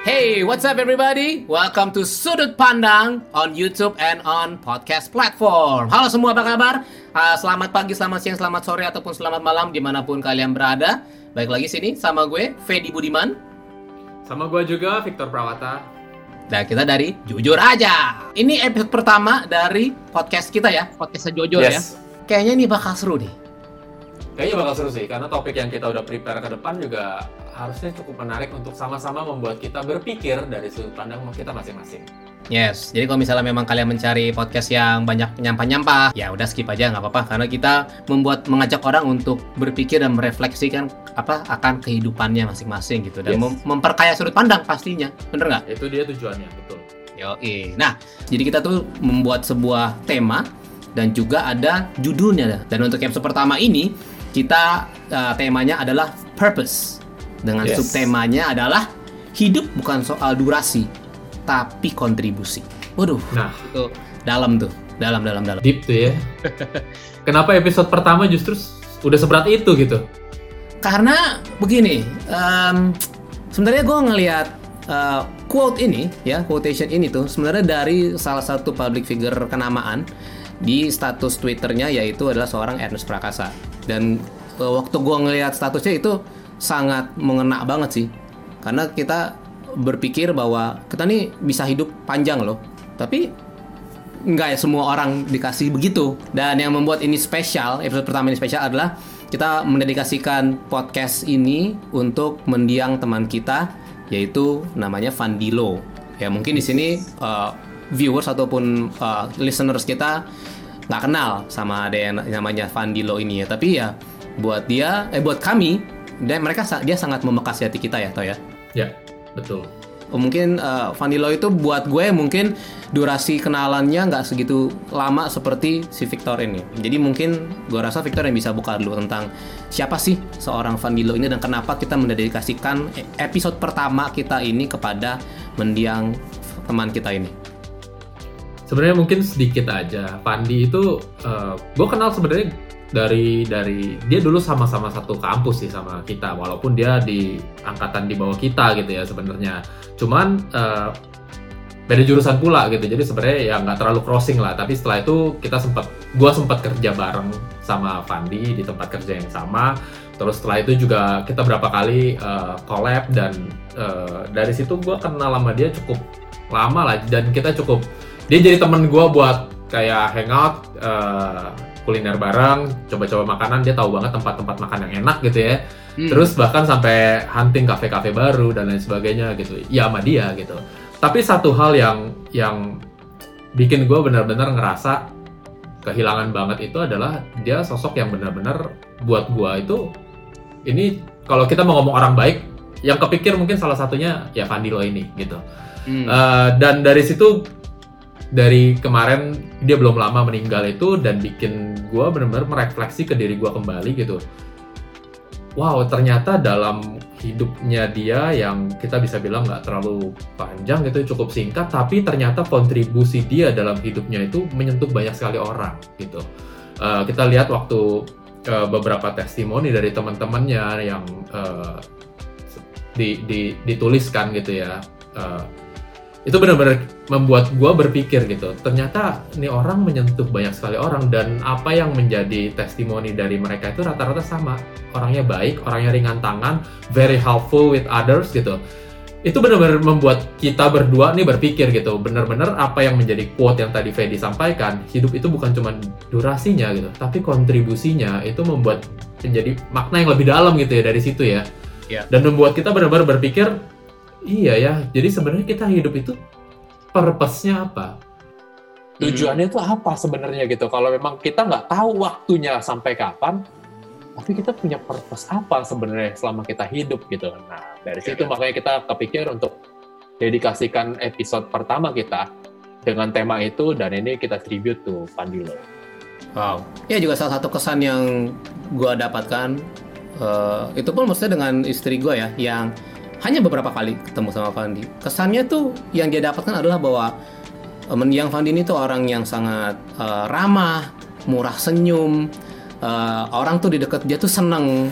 Hey, what's up everybody? Welcome to Sudut Pandang on YouTube and on podcast platform. Halo semua, apa kabar? Uh, selamat pagi, selamat siang, selamat sore, ataupun selamat malam di mana pun kalian berada. Baik lagi sini sama gue, Fedi Budiman. Sama gue juga, Victor Prawata. Dan kita dari Jujur Aja. Ini episode pertama dari podcast kita ya, podcastnya Jojo ya. Yes. Kayaknya ini bakal seru nih. Kayaknya bakal seru sih, karena topik yang kita udah prepare ke depan juga harusnya cukup menarik untuk sama-sama membuat kita berpikir dari sudut pandang kita masing-masing. Yes, jadi kalau misalnya memang kalian mencari podcast yang banyak nyampah-nyampah, ya udah skip aja nggak apa-apa karena kita membuat mengajak orang untuk berpikir dan merefleksikan apa akan kehidupannya masing-masing gitu dan Yes. mem- memperkaya sudut pandang pastinya, bener nggak? Itu dia tujuannya, betul. Yoi. Nah, jadi kita tuh membuat sebuah tema dan juga ada judulnya. Dan untuk episode pertama ini kita uh, temanya adalah purpose dengan Yes. subtemanya adalah hidup bukan soal durasi tapi kontribusi. Waduh, Nah, itu dalam tuh, dalam dalam dalam. deep tuh ya. Kenapa episode pertama justru udah seberat itu gitu? Karena begini, em, sebenarnya gue ngelihat eh, quote ini ya, quotation ini tuh sebenarnya dari salah satu public figure kenamaan di status Twitternya yaitu adalah seorang Ernest Prakasa. Dan eh, waktu gue ngelihat statusnya itu sangat mengena banget sih, karena kita berpikir bahwa kita nih bisa hidup panjang loh, tapi nggak ya semua orang dikasih begitu. Dan yang membuat ini spesial episode pertama ini spesial adalah kita mendedikasikan podcast ini untuk mendiang teman kita yaitu namanya Vandilo. Ya mungkin di sini uh, viewers ataupun uh, listeners kita nggak kenal sama ada yang namanya Vandilo ini ya. Tapi ya buat dia eh buat kami dan mereka dia sangat membekas hati kita ya toh ya Ya, betul. mungkin uh, Vanilo itu buat gue mungkin durasi kenalannya nggak segitu lama seperti si Victor ini. Jadi mungkin gue rasa Victor yang bisa buka dulu tentang siapa sih seorang Vanilo ini dan kenapa kita mendedikasikan e- episode pertama kita ini kepada mendiang teman kita ini. Sebenarnya mungkin sedikit aja. Pandi itu gue kenal sebenarnya dari dari dia dulu sama-sama satu kampus sih sama kita walaupun dia di angkatan di bawah kita gitu ya sebenarnya. Cuman eh, beda jurusan pula gitu. Jadi sebenarnya ya nggak terlalu crossing lah. Tapi setelah itu kita sempat gue sempat kerja bareng sama Pandi di tempat kerja yang sama. Terus setelah itu juga kita berapa kali eh, collab dan eh, dari situ gue kenal sama dia cukup lama lah dan kita cukup dia jadi temen gue buat kayak hangout eh, kuliner bareng coba-coba makanan dia tahu banget tempat-tempat makan yang enak gitu ya Hmm. terus bahkan sampai hunting kafe-kafe baru dan lain sebagainya gitu ya sama dia gitu tapi satu hal yang yang bikin gue benar-benar ngerasa kehilangan banget itu adalah dia sosok yang benar-benar buat gue itu ini kalau kita mau ngomong orang baik yang kepikir mungkin salah satunya ya Vandilo ini gitu Hmm. Uh, dan dari situ dari kemarin dia belum lama meninggal itu dan bikin gue benar-benar merefleksi ke diri gue kembali gitu. Wow ternyata dalam hidupnya dia yang kita bisa bilang nggak terlalu panjang gitu cukup singkat tapi ternyata kontribusi dia dalam hidupnya itu menyentuh banyak sekali orang gitu. Uh, kita lihat waktu uh, beberapa testimoni dari teman-temannya yang uh, di, di, dituliskan gitu ya. Uh, itu benar-benar membuat gue berpikir gitu. Ternyata ini orang menyentuh banyak sekali orang dan apa yang menjadi testimoni dari mereka itu rata-rata sama. Orangnya baik orangnya ringan tangan very helpful with others gitu. Itu benar-benar membuat kita berdua nih berpikir gitu. Benar-benar apa yang menjadi quote yang tadi Fedi sampaikan hidup itu bukan cuma durasinya gitu tapi kontribusinya. Itu membuat menjadi makna yang lebih dalam gitu ya dari situ ya. Ya. dan membuat kita benar-benar berpikir Iya ya, jadi sebenarnya kita hidup itu purpose-nya apa? Tujuannya itu apa sebenarnya gitu? Kalau memang kita nggak tahu waktunya sampai kapan, tapi kita punya purpose apa sebenarnya selama kita hidup gitu. Nah dari situ makanya kita kepikir untuk dedikasikan episode pertama kita dengan tema itu dan ini kita tribute to Pandilo. Wow. Ya juga salah satu kesan yang gua dapatkan eh, itu pun maksudnya dengan istri gua ya yang hanya beberapa kali ketemu sama Fandi. Kesannya tuh yang dia dapatkan adalah bahwa eh, mendiang Fandi ini tuh orang yang sangat eh, ramah, murah senyum, eh, orang tuh di dekat dia tuh seneng,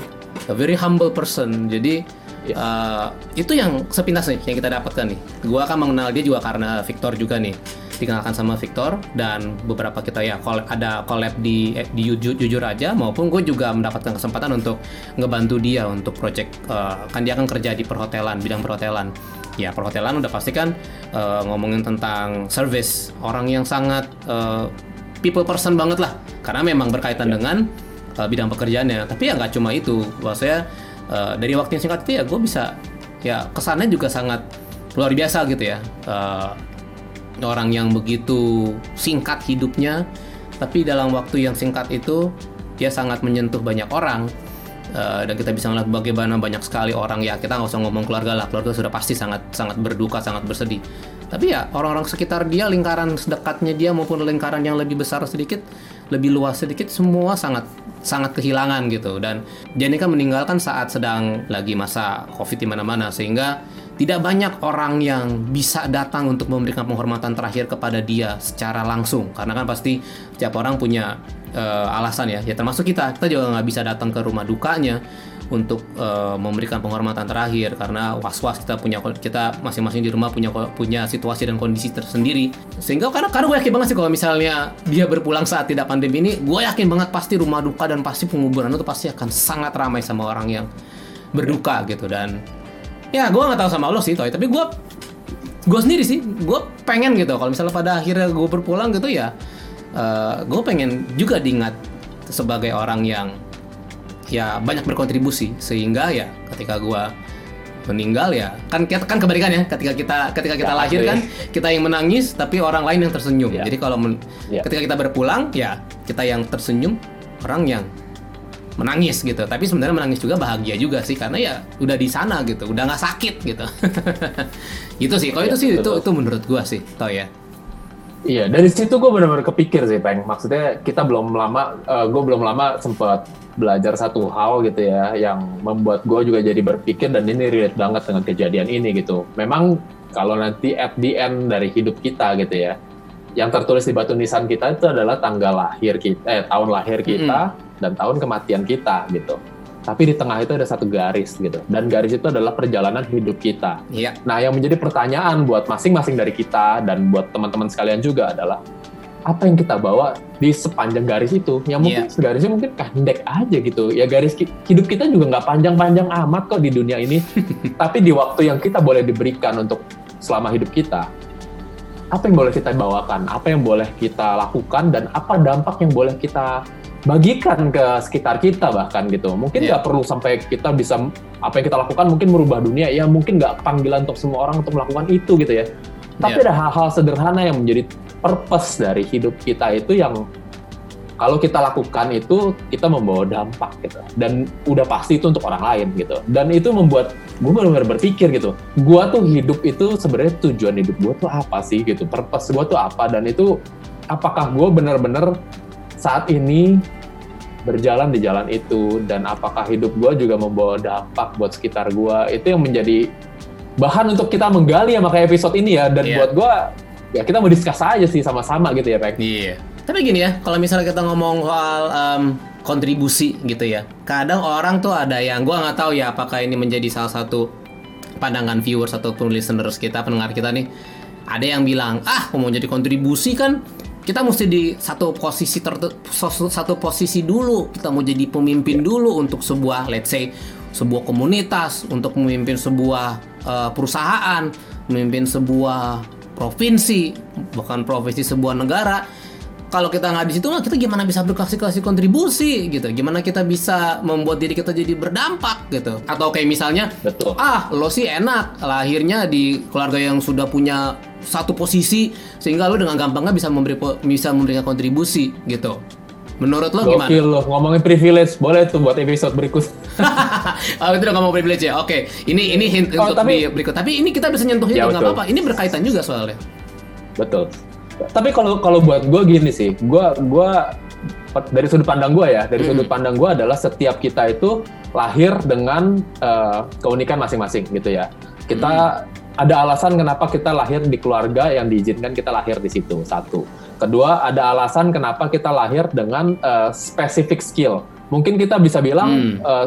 a very humble person. Jadi Uh, itu yang sepintas nih yang kita dapatkan nih. Gua akan mengenal dia juga karena Victor juga nih dikenalkan sama Victor dan beberapa kita ya ada collab di eh, di jujur, jujur aja maupun gue juga mendapatkan kesempatan untuk ngebantu dia untuk project uh, kan dia kan kerja di perhotelan bidang perhotelan. Ya perhotelan udah pasti kan uh, ngomongin tentang service orang yang sangat uh, people person banget lah. Karena memang berkaitan yeah. dengan uh, bidang pekerjaannya. Tapi ya nggak cuma itu. Maksudnya uh, dari waktu yang singkat itu ya gue bisa ya kesannya juga sangat luar biasa gitu ya. Uh, orang yang begitu singkat hidupnya tapi dalam waktu yang singkat itu dia sangat menyentuh banyak orang. Uh, dan kita bisa melihat bagaimana banyak sekali orang ya kita nggak usah ngomong keluarga lah keluarga sudah pasti sangat sangat berduka sangat bersedih. Tapi ya orang-orang sekitar dia lingkaran sedekatnya dia maupun lingkaran yang lebih besar sedikit lebih luas sedikit semua sangat sangat kehilangan gitu. Dan Janika meninggalkan saat sedang lagi masa covid di mana-mana sehingga tidak banyak orang yang bisa datang untuk memberikan penghormatan terakhir kepada dia secara langsung. Karena kan pasti setiap orang punya uh, alasan ya. Ya termasuk kita. Kita juga nggak bisa datang ke rumah dukanya untuk uh, memberikan penghormatan terakhir. Karena was-was kita punya kita masing-masing di rumah punya punya situasi dan kondisi tersendiri. Sehingga karena karena gue yakin banget sih kalau misalnya dia berpulang saat tidak pandemi ini gue yakin banget pasti rumah duka dan pasti penguburan itu pasti akan sangat ramai sama orang yang berduka gitu. Dan ya gue nggak tahu sama lo sih toy. Tapi gue gue sendiri sih gue pengen gitu. Kalau misalnya pada akhirnya gue berpulang gitu ya uh, eh, gue pengen juga diingat sebagai orang yang ya banyak berkontribusi. Sehingga ya ketika gue meninggal ya kan kan kebalikan ya ketika kita ketika kita ya, lahir kan kita yang menangis tapi orang lain yang tersenyum. Ya. jadi kalau ya. ketika kita berpulang ya kita yang tersenyum orang yang menangis gitu. Tapi sebenarnya menangis juga bahagia juga sih karena ya udah di sana gitu udah nggak sakit gitu. Itu sih. Kalau ya, itu sih itu itu menurut gua sih tau ya. Iya, dari situ gue benar-benar kepikir sih, Peng. Maksudnya kita belum lama, uh, eh, gue belum lama sempat belajar satu hal gitu ya, yang membuat gue juga jadi berpikir dan ini relate banget dengan kejadian ini gitu. Memang kalau nanti at the end dari hidup kita gitu ya, yang tertulis di batu nisan kita itu adalah tanggal lahir kita, eh tahun lahir kita mm -hmm. dan tahun kematian kita gitu tapi di tengah itu ada satu garis gitu dan garis itu adalah perjalanan hidup kita. Iya. Nah yang menjadi pertanyaan buat masing-masing dari kita dan buat teman-teman sekalian juga adalah apa yang kita bawa di sepanjang garis itu yang mungkin yeah. garisnya mungkin pendek aja gitu ya garis hidup kita juga nggak panjang-panjang amat kok di dunia ini tapi di waktu yang kita boleh diberikan untuk selama hidup kita apa yang boleh kita bawakan apa yang boleh kita lakukan dan apa dampak yang boleh kita bagikan ke sekitar kita bahkan gitu. Mungkin iya. nggak yeah. perlu sampai kita bisa apa yang kita lakukan mungkin merubah dunia ya mungkin nggak panggilan untuk semua orang untuk melakukan itu gitu ya. Tapi yeah. ada hal-hal sederhana yang menjadi purpose dari hidup kita itu yang kalau kita lakukan itu kita membawa dampak gitu dan udah pasti itu untuk orang lain gitu dan itu membuat gue benar-benar berpikir gitu gue tuh hidup itu sebenarnya tujuan hidup gue tuh apa sih gitu purpose gue tuh apa dan itu apakah gue benar-benar saat ini berjalan di jalan itu dan apakah hidup gue juga membawa dampak buat sekitar gue itu yang menjadi bahan untuk kita menggali ya makanya episode ini ya dan yeah. buat gue ya kita mau diskus aja sih sama-sama gitu ya Pak. Iya. Yeah. Tapi gini ya, kalau misalnya kita ngomong soal um, kontribusi gitu ya, kadang orang tuh ada yang gue nggak tahu ya apakah ini menjadi salah satu pandangan viewers ataupun listeners kita pendengar kita nih. Ada yang bilang ah mau jadi kontribusi kan? Kita mesti di satu posisi tertentu satu posisi dulu. Kita mau jadi pemimpin dulu untuk sebuah let's say sebuah komunitas untuk memimpin sebuah uh, perusahaan memimpin sebuah provinsi bahkan provinsi sebuah negara kalau kita nggak di situ kita gimana bisa berkasih kasih kontribusi gitu gimana kita bisa membuat diri kita jadi berdampak gitu atau kayak misalnya Betul. ah lo sih enak lahirnya di keluarga yang sudah punya satu posisi sehingga lo dengan gampangnya bisa memberi bisa memberikan kontribusi gitu Menurut lo gimana? Gokil lo, ngomongin privilege, boleh tuh buat episode berikut. oh, itu udah ngomong privilege ya. Oke, ini ini hint oh, untuk tapi, berikut. Tapi ini kita bisa nyentuh ya, nggak apa-apa. Ini berkaitan juga soalnya. Betul. Tapi kalau kalau buat gue gini sih, gue gue dari sudut pandang gue ya, dari sudut pandang gue adalah setiap kita itu lahir dengan uh, keunikan masing-masing gitu ya. Kita hmm. ada alasan kenapa kita lahir di keluarga yang diizinkan kita lahir di situ satu. Kedua ada alasan kenapa kita lahir dengan uh, specific skill. Mungkin kita bisa bilang hmm. uh,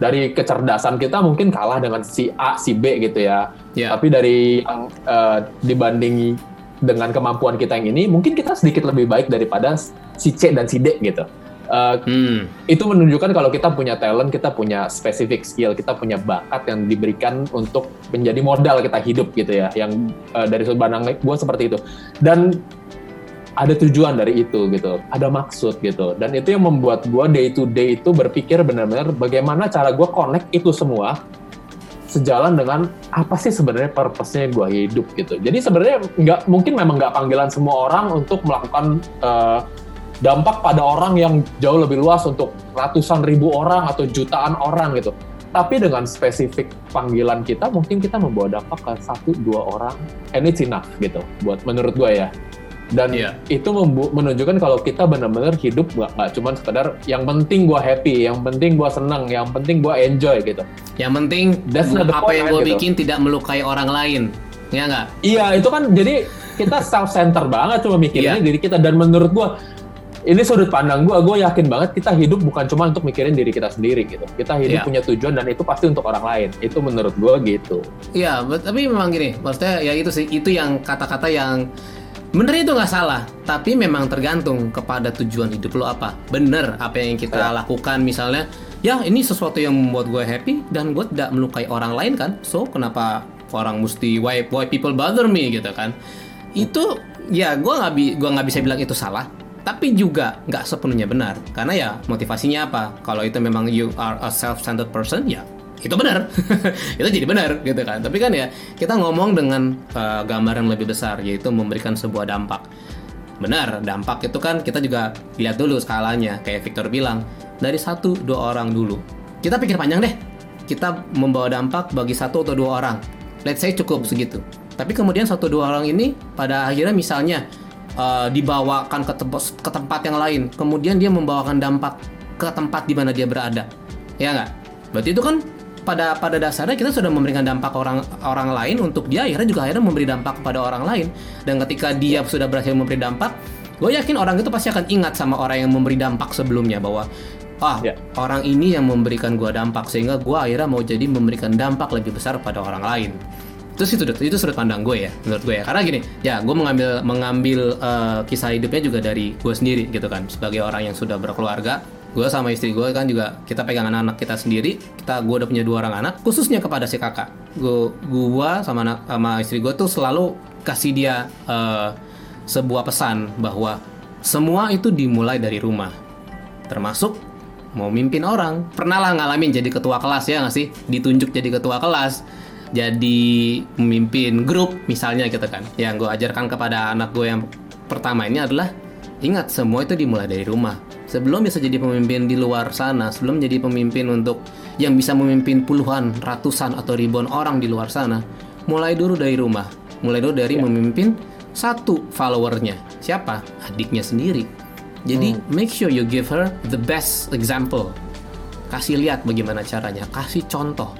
dari kecerdasan kita mungkin kalah dengan si A, si B gitu ya. Ya. Tapi dari yang uh, dibanding dengan kemampuan kita yang ini, mungkin kita sedikit lebih baik daripada si C dan si D gitu. Uh, Hmm. itu menunjukkan kalau kita punya talent, kita punya specific skill, kita punya bakat yang diberikan untuk menjadi modal kita hidup gitu ya. Yang uh, dari sudut pandang gue seperti itu. Dan ada tujuan dari itu gitu, ada maksud gitu. Dan itu yang membuat gue day to day itu berpikir benar-benar bagaimana cara gue connect itu semua sejalan dengan apa sih sebenarnya purpose-nya gue hidup gitu. Jadi sebenarnya nggak mungkin memang nggak panggilan semua orang untuk melakukan uh, dampak pada orang yang jauh lebih luas untuk ratusan ribu orang atau jutaan orang gitu. Tapi dengan spesifik panggilan kita, mungkin kita membawa dampak ke satu dua orang, it's enough gitu. Buat menurut gue ya. Dan Iya. itu menunjukkan kalau kita benar-benar hidup nggak nggak cuma sekedar yang penting gue happy, yang penting gue seneng, yang penting gue enjoy gitu. Yang penting That's not the apa point, yang gue gitu. bikin tidak melukai orang lain. Ya nggak? Iya, itu kan jadi kita self-center banget cuma mikirinnya Iya. diri kita dan menurut gua ini sudut pandang gua, gua yakin banget kita hidup bukan cuma untuk mikirin diri kita sendiri gitu. Kita hidup Iya. punya tujuan dan itu pasti untuk orang lain. Itu menurut gua gitu. Iya, bet- tapi memang gini, maksudnya ya itu sih, itu yang kata-kata yang bener itu nggak salah, tapi memang tergantung kepada tujuan hidup lo apa. Bener apa yang kita Ya. lakukan misalnya, ya ini sesuatu yang membuat gue happy dan gue tidak melukai orang lain kan, so kenapa orang mesti why why people bother me gitu kan? Itu ya gue nggak bi gua nggak bisa bilang itu salah, tapi juga nggak sepenuhnya benar karena ya motivasinya apa? Kalau itu memang you are a self-centered person ya itu benar. Itu jadi benar gitu kan. Tapi kan ya kita ngomong dengan uh, gambaran lebih besar yaitu memberikan sebuah dampak. Benar dampak itu kan kita juga lihat dulu skalanya kayak Victor bilang dari satu dua orang dulu. Kita pikir panjang deh. Kita membawa dampak bagi satu atau dua orang. Let's say cukup segitu. Tapi kemudian satu dua orang ini pada akhirnya misalnya uh, dibawakan ke tempat, ke tempat yang lain. Kemudian dia membawakan dampak ke tempat di mana dia berada. Ya nggak? Berarti itu kan pada pada dasarnya kita sudah memberikan dampak orang orang lain untuk dia akhirnya juga akhirnya memberi dampak kepada orang lain. Dan ketika dia sudah berhasil memberi dampak gue yakin orang itu pasti akan ingat sama orang yang memberi dampak sebelumnya bahwa ah Ya. orang ini yang memberikan gue dampak sehingga gue akhirnya mau jadi memberikan dampak lebih besar pada orang lain. Terus itu itu sudut pandang gue ya menurut gue ya. Karena gini ya gue mengambil mengambil eh, kisah hidupnya juga dari gue sendiri gitu kan. Sebagai orang yang sudah berkeluarga gue sama istri gue kan juga kita pegang anak-anak kita sendiri. Kita gue udah punya dua orang anak khususnya kepada si kakak. Gue gua sama anak sama istri gue tuh selalu kasih dia eh, sebuah pesan bahwa semua itu dimulai dari rumah. Termasuk mau mimpin orang. Pernah lah ngalamin jadi ketua kelas ya nggak sih? Ditunjuk jadi ketua kelas jadi memimpin grup misalnya gitu kan. Yang gue ajarkan kepada anak gue yang pertama ini adalah ingat semua itu dimulai dari rumah. Sebelum bisa jadi pemimpin di luar sana sebelum jadi pemimpin untuk yang bisa memimpin puluhan ratusan atau ribuan orang di luar sana mulai dulu dari rumah. Mulai dulu dari memimpin satu followernya. Siapa? Adiknya sendiri. Jadi make sure you give her the best example. Kasih lihat bagaimana caranya, kasih contoh.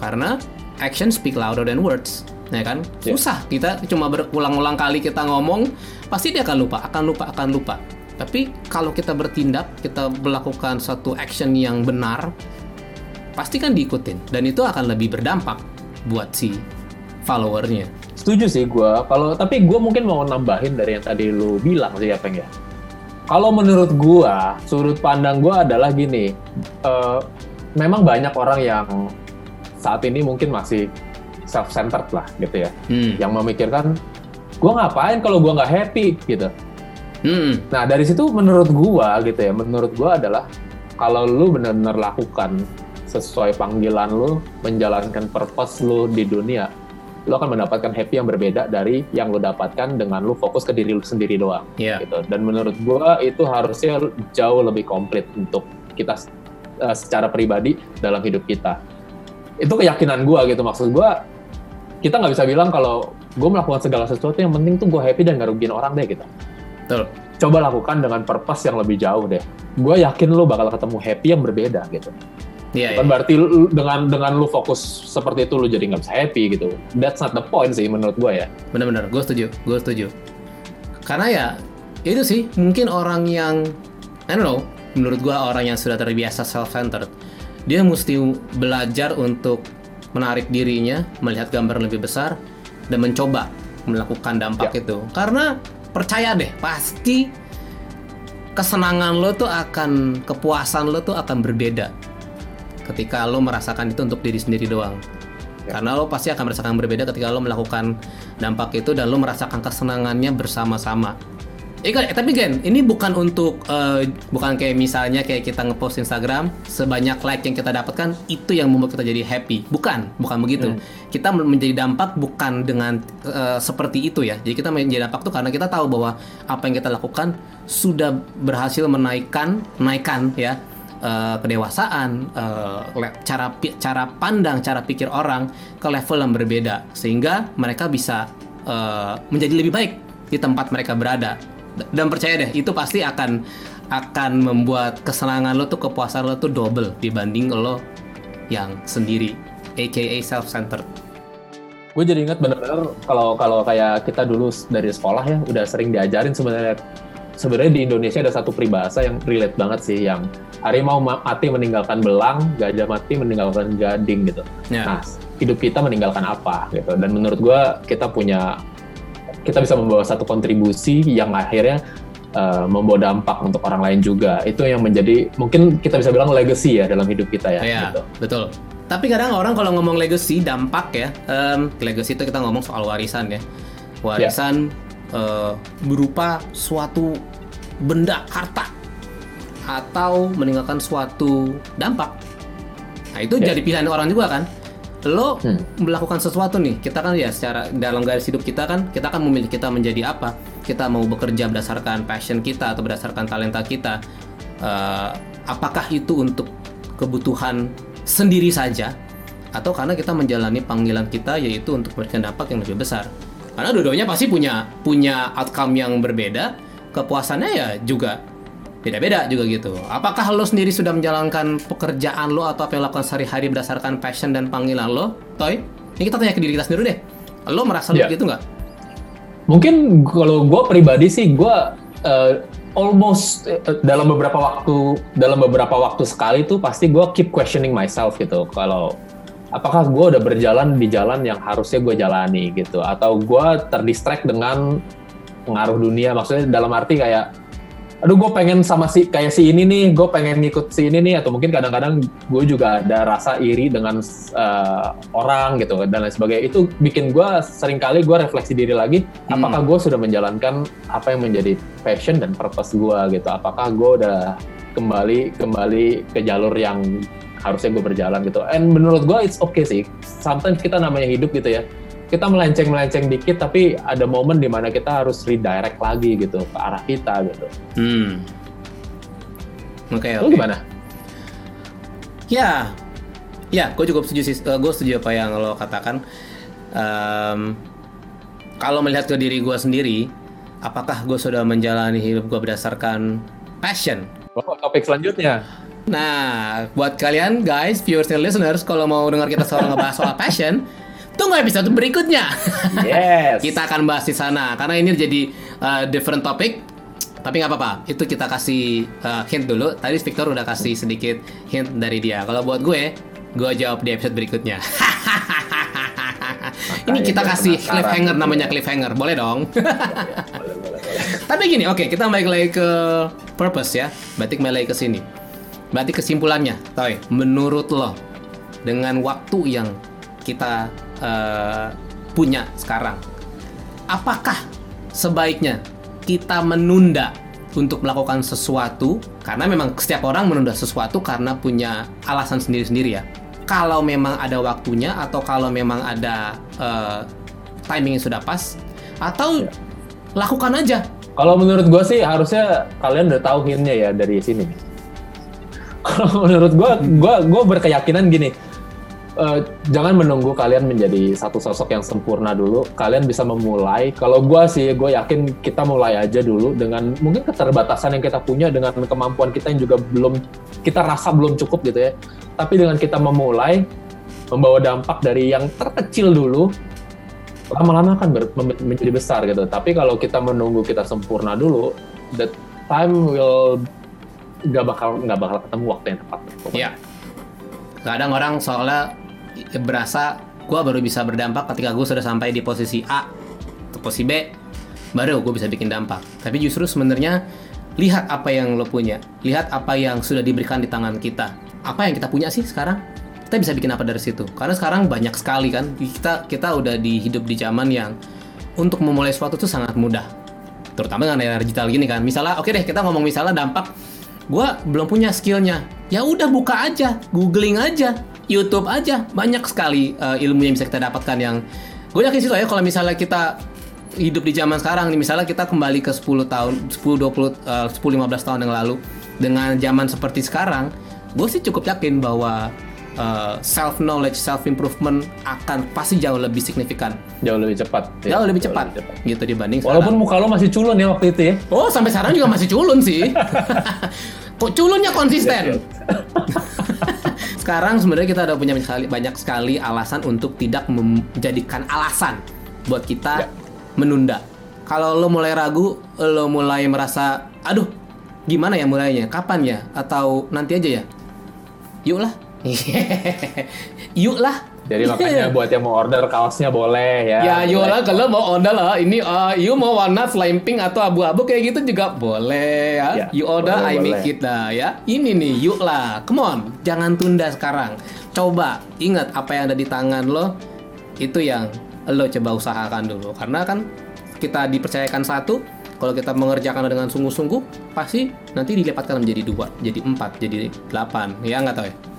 Karena action speak louder than words, ya kan? Ya. Susah kita cuma berulang-ulang kali kita ngomong, pasti dia akan lupa, akan lupa, akan lupa. Tapi kalau kita bertindak, kita melakukan satu action yang benar, pasti kan diikutin dan itu akan lebih berdampak buat si followernya. Setuju sih gua. Kalau tapi gua mungkin mau nambahin dari yang tadi lu bilang sih apa ya. Kalau menurut gua, sudut pandang gua adalah gini. eh, memang banyak orang yang saat ini mungkin masih self-centered lah gitu ya. Hmm. Yang memikirkan gua ngapain kalau gua nggak happy gitu. Hmm. Nah dari situ menurut gua gitu ya, menurut gua adalah kalau lu benar-benar lakukan sesuai panggilan lu, menjalankan purpose lu di dunia, lu akan mendapatkan happy yang berbeda dari yang lu dapatkan dengan lu fokus ke diri lu sendiri doang. Ya. Gitu. Dan menurut gua itu harusnya jauh lebih komplit untuk kita eh, secara pribadi dalam hidup kita. Itu keyakinan gua gitu maksud gua kita nggak bisa bilang kalau gue melakukan segala sesuatu yang penting tuh gue happy dan nggak rugiin orang deh gitu Betul. coba lakukan dengan purpose yang lebih jauh deh. Gue yakin lu bakal ketemu happy yang berbeda gitu. Iya. Kan iya. berarti lu- dengan dengan lu fokus seperti itu lu jadi nggak bisa happy gitu. That's not the point sih menurut gue ya. Bener-bener, gue setuju, gue setuju. Karena ya itu sih mungkin orang yang, I don't know, menurut gue orang yang sudah terbiasa self-centered, dia mesti belajar untuk menarik dirinya, melihat gambar lebih besar dan mencoba melakukan dampak Ya. itu. Karena percaya deh, pasti kesenangan lo tuh akan kepuasan lo tuh akan berbeda ketika lo merasakan itu untuk diri sendiri doang. Ya. Karena lo pasti akan merasakan berbeda ketika lo melakukan dampak itu dan lo merasakan kesenangannya bersama-sama. Eh, eh, tapi Gen, ini bukan untuk eh, bukan kayak misalnya kayak kita ngepost Instagram sebanyak like yang kita dapatkan itu yang membuat kita jadi happy. Bukan, bukan begitu. Kita men- menjadi dampak bukan dengan eh, seperti itu ya. Jadi kita menjadi dampak tuh karena kita tahu bahwa apa yang kita lakukan sudah berhasil menaikkan, naikkan ya eh, kedewasaan, le- cara cara pandang, cara pikir orang ke level yang berbeda sehingga mereka bisa eh, menjadi lebih baik di tempat mereka berada. Dan percaya deh, itu pasti akan akan membuat kesenangan lo tuh kepuasan lo tuh double dibanding lo yang sendiri, aka self-centered. gue jadi ingat bener-bener kalau kalau kayak kita dulu dari sekolah ya udah sering diajarin sebenarnya sebenarnya di Indonesia ada satu peribahasa yang relate banget sih yang harimau ma- mati meninggalkan belang gajah mati meninggalkan gading gitu Ya. nah hidup kita meninggalkan apa gitu dan menurut gue kita punya kita bisa membawa satu kontribusi yang akhirnya uh, membawa dampak untuk orang lain juga itu yang menjadi mungkin kita bisa bilang legacy ya dalam hidup kita ya Iya, gitu. betul. Tapi kadang orang kalau ngomong legacy, dampak ya, em, legacy itu kita ngomong soal warisan ya. Warisan eh, berupa suatu benda, harta, atau meninggalkan suatu dampak. Nah itu Ya. jadi pilihan orang juga kan. Lo Hmm. melakukan sesuatu nih, kita kan ya secara dalam garis hidup kita kan, kita kan memilih kita menjadi apa. Kita mau bekerja berdasarkan passion kita atau berdasarkan talenta kita. Eh, apakah itu untuk kebutuhan sendiri saja atau karena kita menjalani panggilan kita yaitu untuk memberikan dampak yang lebih besar. Karena dua-duanya pasti punya punya outcome yang berbeda, kepuasannya ya juga beda-beda juga gitu. Apakah lo sendiri sudah menjalankan pekerjaan lo atau apa yang lakukan sehari-hari berdasarkan passion dan panggilan lo, Toy? Ini kita tanya ke diri kita sendiri deh. Lo merasa Ya. begitu nggak? Mungkin kalau gue pribadi sih gue uh, almost uh, dalam beberapa waktu dalam beberapa waktu sekali tuh pasti gue keep questioning myself gitu. Kalau apakah gue udah berjalan di jalan yang harusnya gue jalani gitu, atau gue terdistract dengan pengaruh dunia. Maksudnya dalam arti kayak aduh gue pengen sama si kayak si ini nih, gue pengen ngikut si ini nih, atau mungkin kadang-kadang gue juga ada rasa iri dengan uh, orang gitu dan lain sebagainya. Itu bikin gue sering kali gue refleksi diri lagi, Hmm. apakah gue sudah menjalankan apa yang menjadi passion dan purpose gue gitu? Apakah gue udah kembali kembali ke jalur yang harusnya gue berjalan gitu? And menurut gue it's okay sih. Sometimes kita namanya hidup gitu ya kita melenceng-melenceng dikit tapi ada momen di mana kita harus redirect lagi gitu ke arah kita gitu. Hmm. Oke, Lu oke. gimana? Ya, ya, gue cukup setuju sih. gue setuju apa yang lo katakan. Em, kalau melihat ke diri gue sendiri, apakah gue sudah menjalani hidup gue berdasarkan passion? Oh, topik selanjutnya. Nah, buat kalian guys, viewers dan listeners, kalau mau dengar kita soal ngebahas soal passion, tunggu episode berikutnya. Yes. kita akan bahas di sana karena ini jadi uh, different topic. Tapi nggak apa-apa, itu kita kasih uh, hint dulu. Tadi Victor udah kasih sedikit hint dari dia. Kalau buat gue, gue jawab di episode berikutnya. ini kita kasih cliffhanger namanya cliffhanger, boleh dong? Boleh, boleh, boleh. Tapi gini, oke kita balik lagi ke purpose ya. Berarti kembali lagi ke sini. Berarti kesimpulannya, Toy, menurut lo dengan waktu yang kita eh, punya sekarang, apakah sebaiknya kita menunda untuk melakukan sesuatu karena memang setiap orang menunda sesuatu karena punya alasan sendiri-sendiri ya. Kalau memang ada waktunya atau kalau memang ada eh, timing yang sudah pas atau Ya. lakukan aja Kalau menurut gue sih harusnya kalian udah tahu hintnya ya dari sini. Kalau menurut gue, gue gue berkeyakinan gini. Eh, jangan menunggu kalian menjadi satu sosok yang sempurna dulu. Kalian bisa memulai. Kalau gue sih, gue yakin kita mulai aja dulu dengan mungkin keterbatasan yang kita punya dengan kemampuan kita yang juga belum kita rasa belum cukup gitu ya. Tapi dengan kita memulai, membawa dampak dari yang terkecil dulu, lama-lama akan menjadi besar gitu. Tapi kalau kita menunggu kita sempurna dulu, the time will nggak bakal nggak bakal ketemu waktu yang tepat. Ya. Kadang orang soalnya berasa gue baru bisa berdampak ketika gue sudah sampai di posisi A atau posisi B, baru gue bisa bikin dampak. Tapi justru sebenarnya lihat apa yang lo punya, lihat apa yang sudah diberikan di tangan kita. Apa yang kita punya sih sekarang? Kita bisa bikin apa dari situ? Karena sekarang banyak sekali kan kita kita udah di hidup di zaman yang untuk memulai sesuatu itu sangat mudah. Terutama dengan era digital gini kan. Misalnya, oke deh kita ngomong misalnya dampak gue belum punya skillnya. Ya udah buka aja googling aja YouTube aja. Banyak sekali uh, ilmu yang bisa kita dapatkan yang gue yakin sih ya kalau misalnya kita hidup di zaman sekarang nih misalnya kita kembali ke 10 tahun 10 20 uh, 10 15 tahun yang lalu dengan zaman seperti sekarang gue sih cukup yakin bahwa uh, self knowledge self improvement akan pasti jauh lebih signifikan. Jauh lebih cepat ya. jauh lebih cepat, lebih cepat. gitu dibanding walaupun sekarang. muka lo masih culun ya waktu itu ya. Oh sampai sekarang juga masih culun sih kok culunnya konsisten? Iya, iya. sekarang sebenarnya kita udah punya banyak sekali, banyak sekali alasan untuk tidak menjadikan alasan buat kita ya. menunda. Kalau lo mulai ragu lo mulai merasa aduh gimana ya mulainya? Kapan ya? Atau nanti aja ya? Yuk lah. Yuk lah jadi makanya buat yang mau order kaosnya boleh ya. Ya yola kalau mau order lah ini uh, you mau warna flame pink atau abu-abu kayak gitu juga boleh ya. ya you order boleh, I boleh. make it lah ya. Ini nih yuk lah. Come on, jangan tunda sekarang. Coba ingat apa yang ada di tangan lo itu yang lo coba usahakan dulu karena kan kita dipercayakan satu kalau kita mengerjakan dengan sungguh-sungguh pasti nanti dilipatkan menjadi dua jadi empat jadi delapan ya nggak tahu ya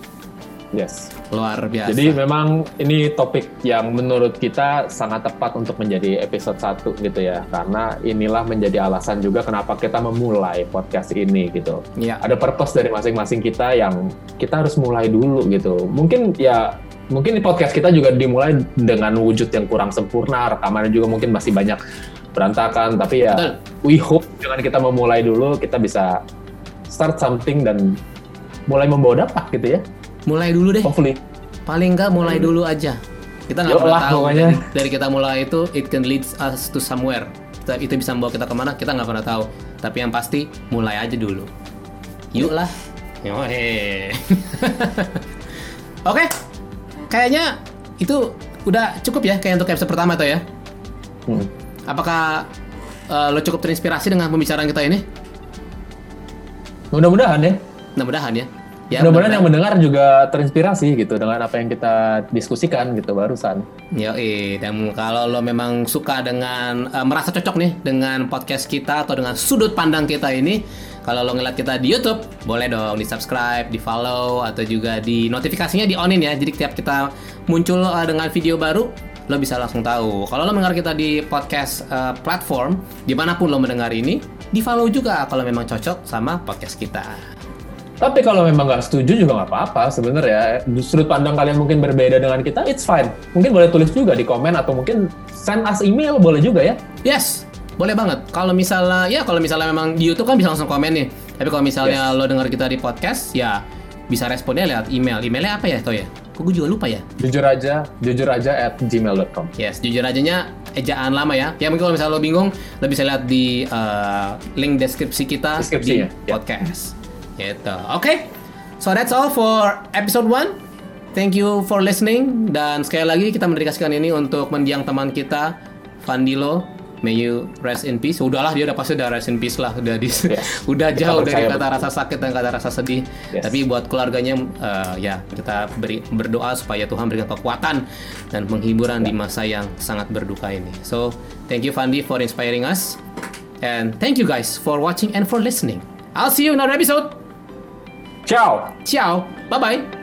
Yes. Luar biasa. Jadi memang ini topik yang menurut kita sangat tepat untuk menjadi episode 1 gitu ya. Karena inilah menjadi alasan juga kenapa kita memulai podcast ini gitu. Iya. Ada purpose dari masing-masing kita yang kita harus mulai dulu gitu. Mungkin ya mungkin podcast kita juga dimulai dengan wujud yang kurang sempurna, rekamannya juga mungkin masih banyak berantakan, tapi ya Betul. we hope dengan kita memulai dulu kita bisa start something dan mulai membawa dampak gitu ya mulai dulu deh. Hopefully. Paling nggak mulai dulu aja. Kita nggak pernah tahu dari, dari kita mulai itu it can lead us to somewhere. Kita, itu bisa membawa kita ke mana kita nggak pernah tahu. Tapi yang pasti mulai aja dulu. Yuk lah. Oke. Okay. kayaknya itu udah cukup ya kayak untuk episode pertama tuh ya. Hmm. apakah uh, lo cukup terinspirasi dengan pembicaraan kita ini? Mudah-mudahan ya. Mudah-mudahan ya Ya, Mudah-mudahan yang mendengar juga terinspirasi gitu dengan apa yang kita diskusikan gitu barusan. Ya, dan kalau lo memang suka dengan uh, merasa cocok nih dengan podcast kita atau dengan sudut pandang kita ini, kalau lo ngeliat kita di YouTube, boleh dong di subscribe, di follow, atau juga di notifikasinya di onin ya. Jadi tiap kita muncul uh, dengan video baru, lo bisa langsung tahu. Kalau lo mendengar kita di podcast uh, platform, di mana pun lo mendengar ini, di follow juga kalau memang cocok sama podcast kita. Tapi kalau memang nggak setuju juga nggak apa-apa sebenarnya. Sudut pandang kalian mungkin berbeda dengan kita, it's fine. Mungkin boleh tulis juga di komen atau mungkin send us email boleh juga ya. Yes, boleh banget. Kalau misalnya ya kalau misalnya memang di YouTube kan bisa langsung komen nih. Tapi kalau misalnya yes. lo dengar kita di podcast ya bisa responnya lewat email. Emailnya apa ya, Toh ya? Kok gue juga lupa ya? Jujur aja, jujur aja at gmail.com. Yes, jujur ajanya ejaan lama ya. Ya mungkin kalau misalnya lo bingung, lo bisa lihat di uh, link deskripsi kita deskripsi, di ya? podcast. Gitu. Oke. Okay. So that's all for episode 1. Thank you for listening dan sekali lagi kita mendedikasikan ini untuk mendiang teman kita Vandilo May you rest in peace. Udahlah dia udah pasti udah rest in peace lah, udah di, yes. udah jauh dari kata betul. rasa sakit dan kata rasa sedih. Yes. Tapi buat keluarganya uh, ya kita beri berdoa supaya Tuhan berikan kekuatan dan penghiburan yeah. di masa yang sangat berduka ini. So, thank you Fandi for inspiring us and thank you guys for watching and for listening. I'll see you in another episode. Chào! Chào! Bye bye!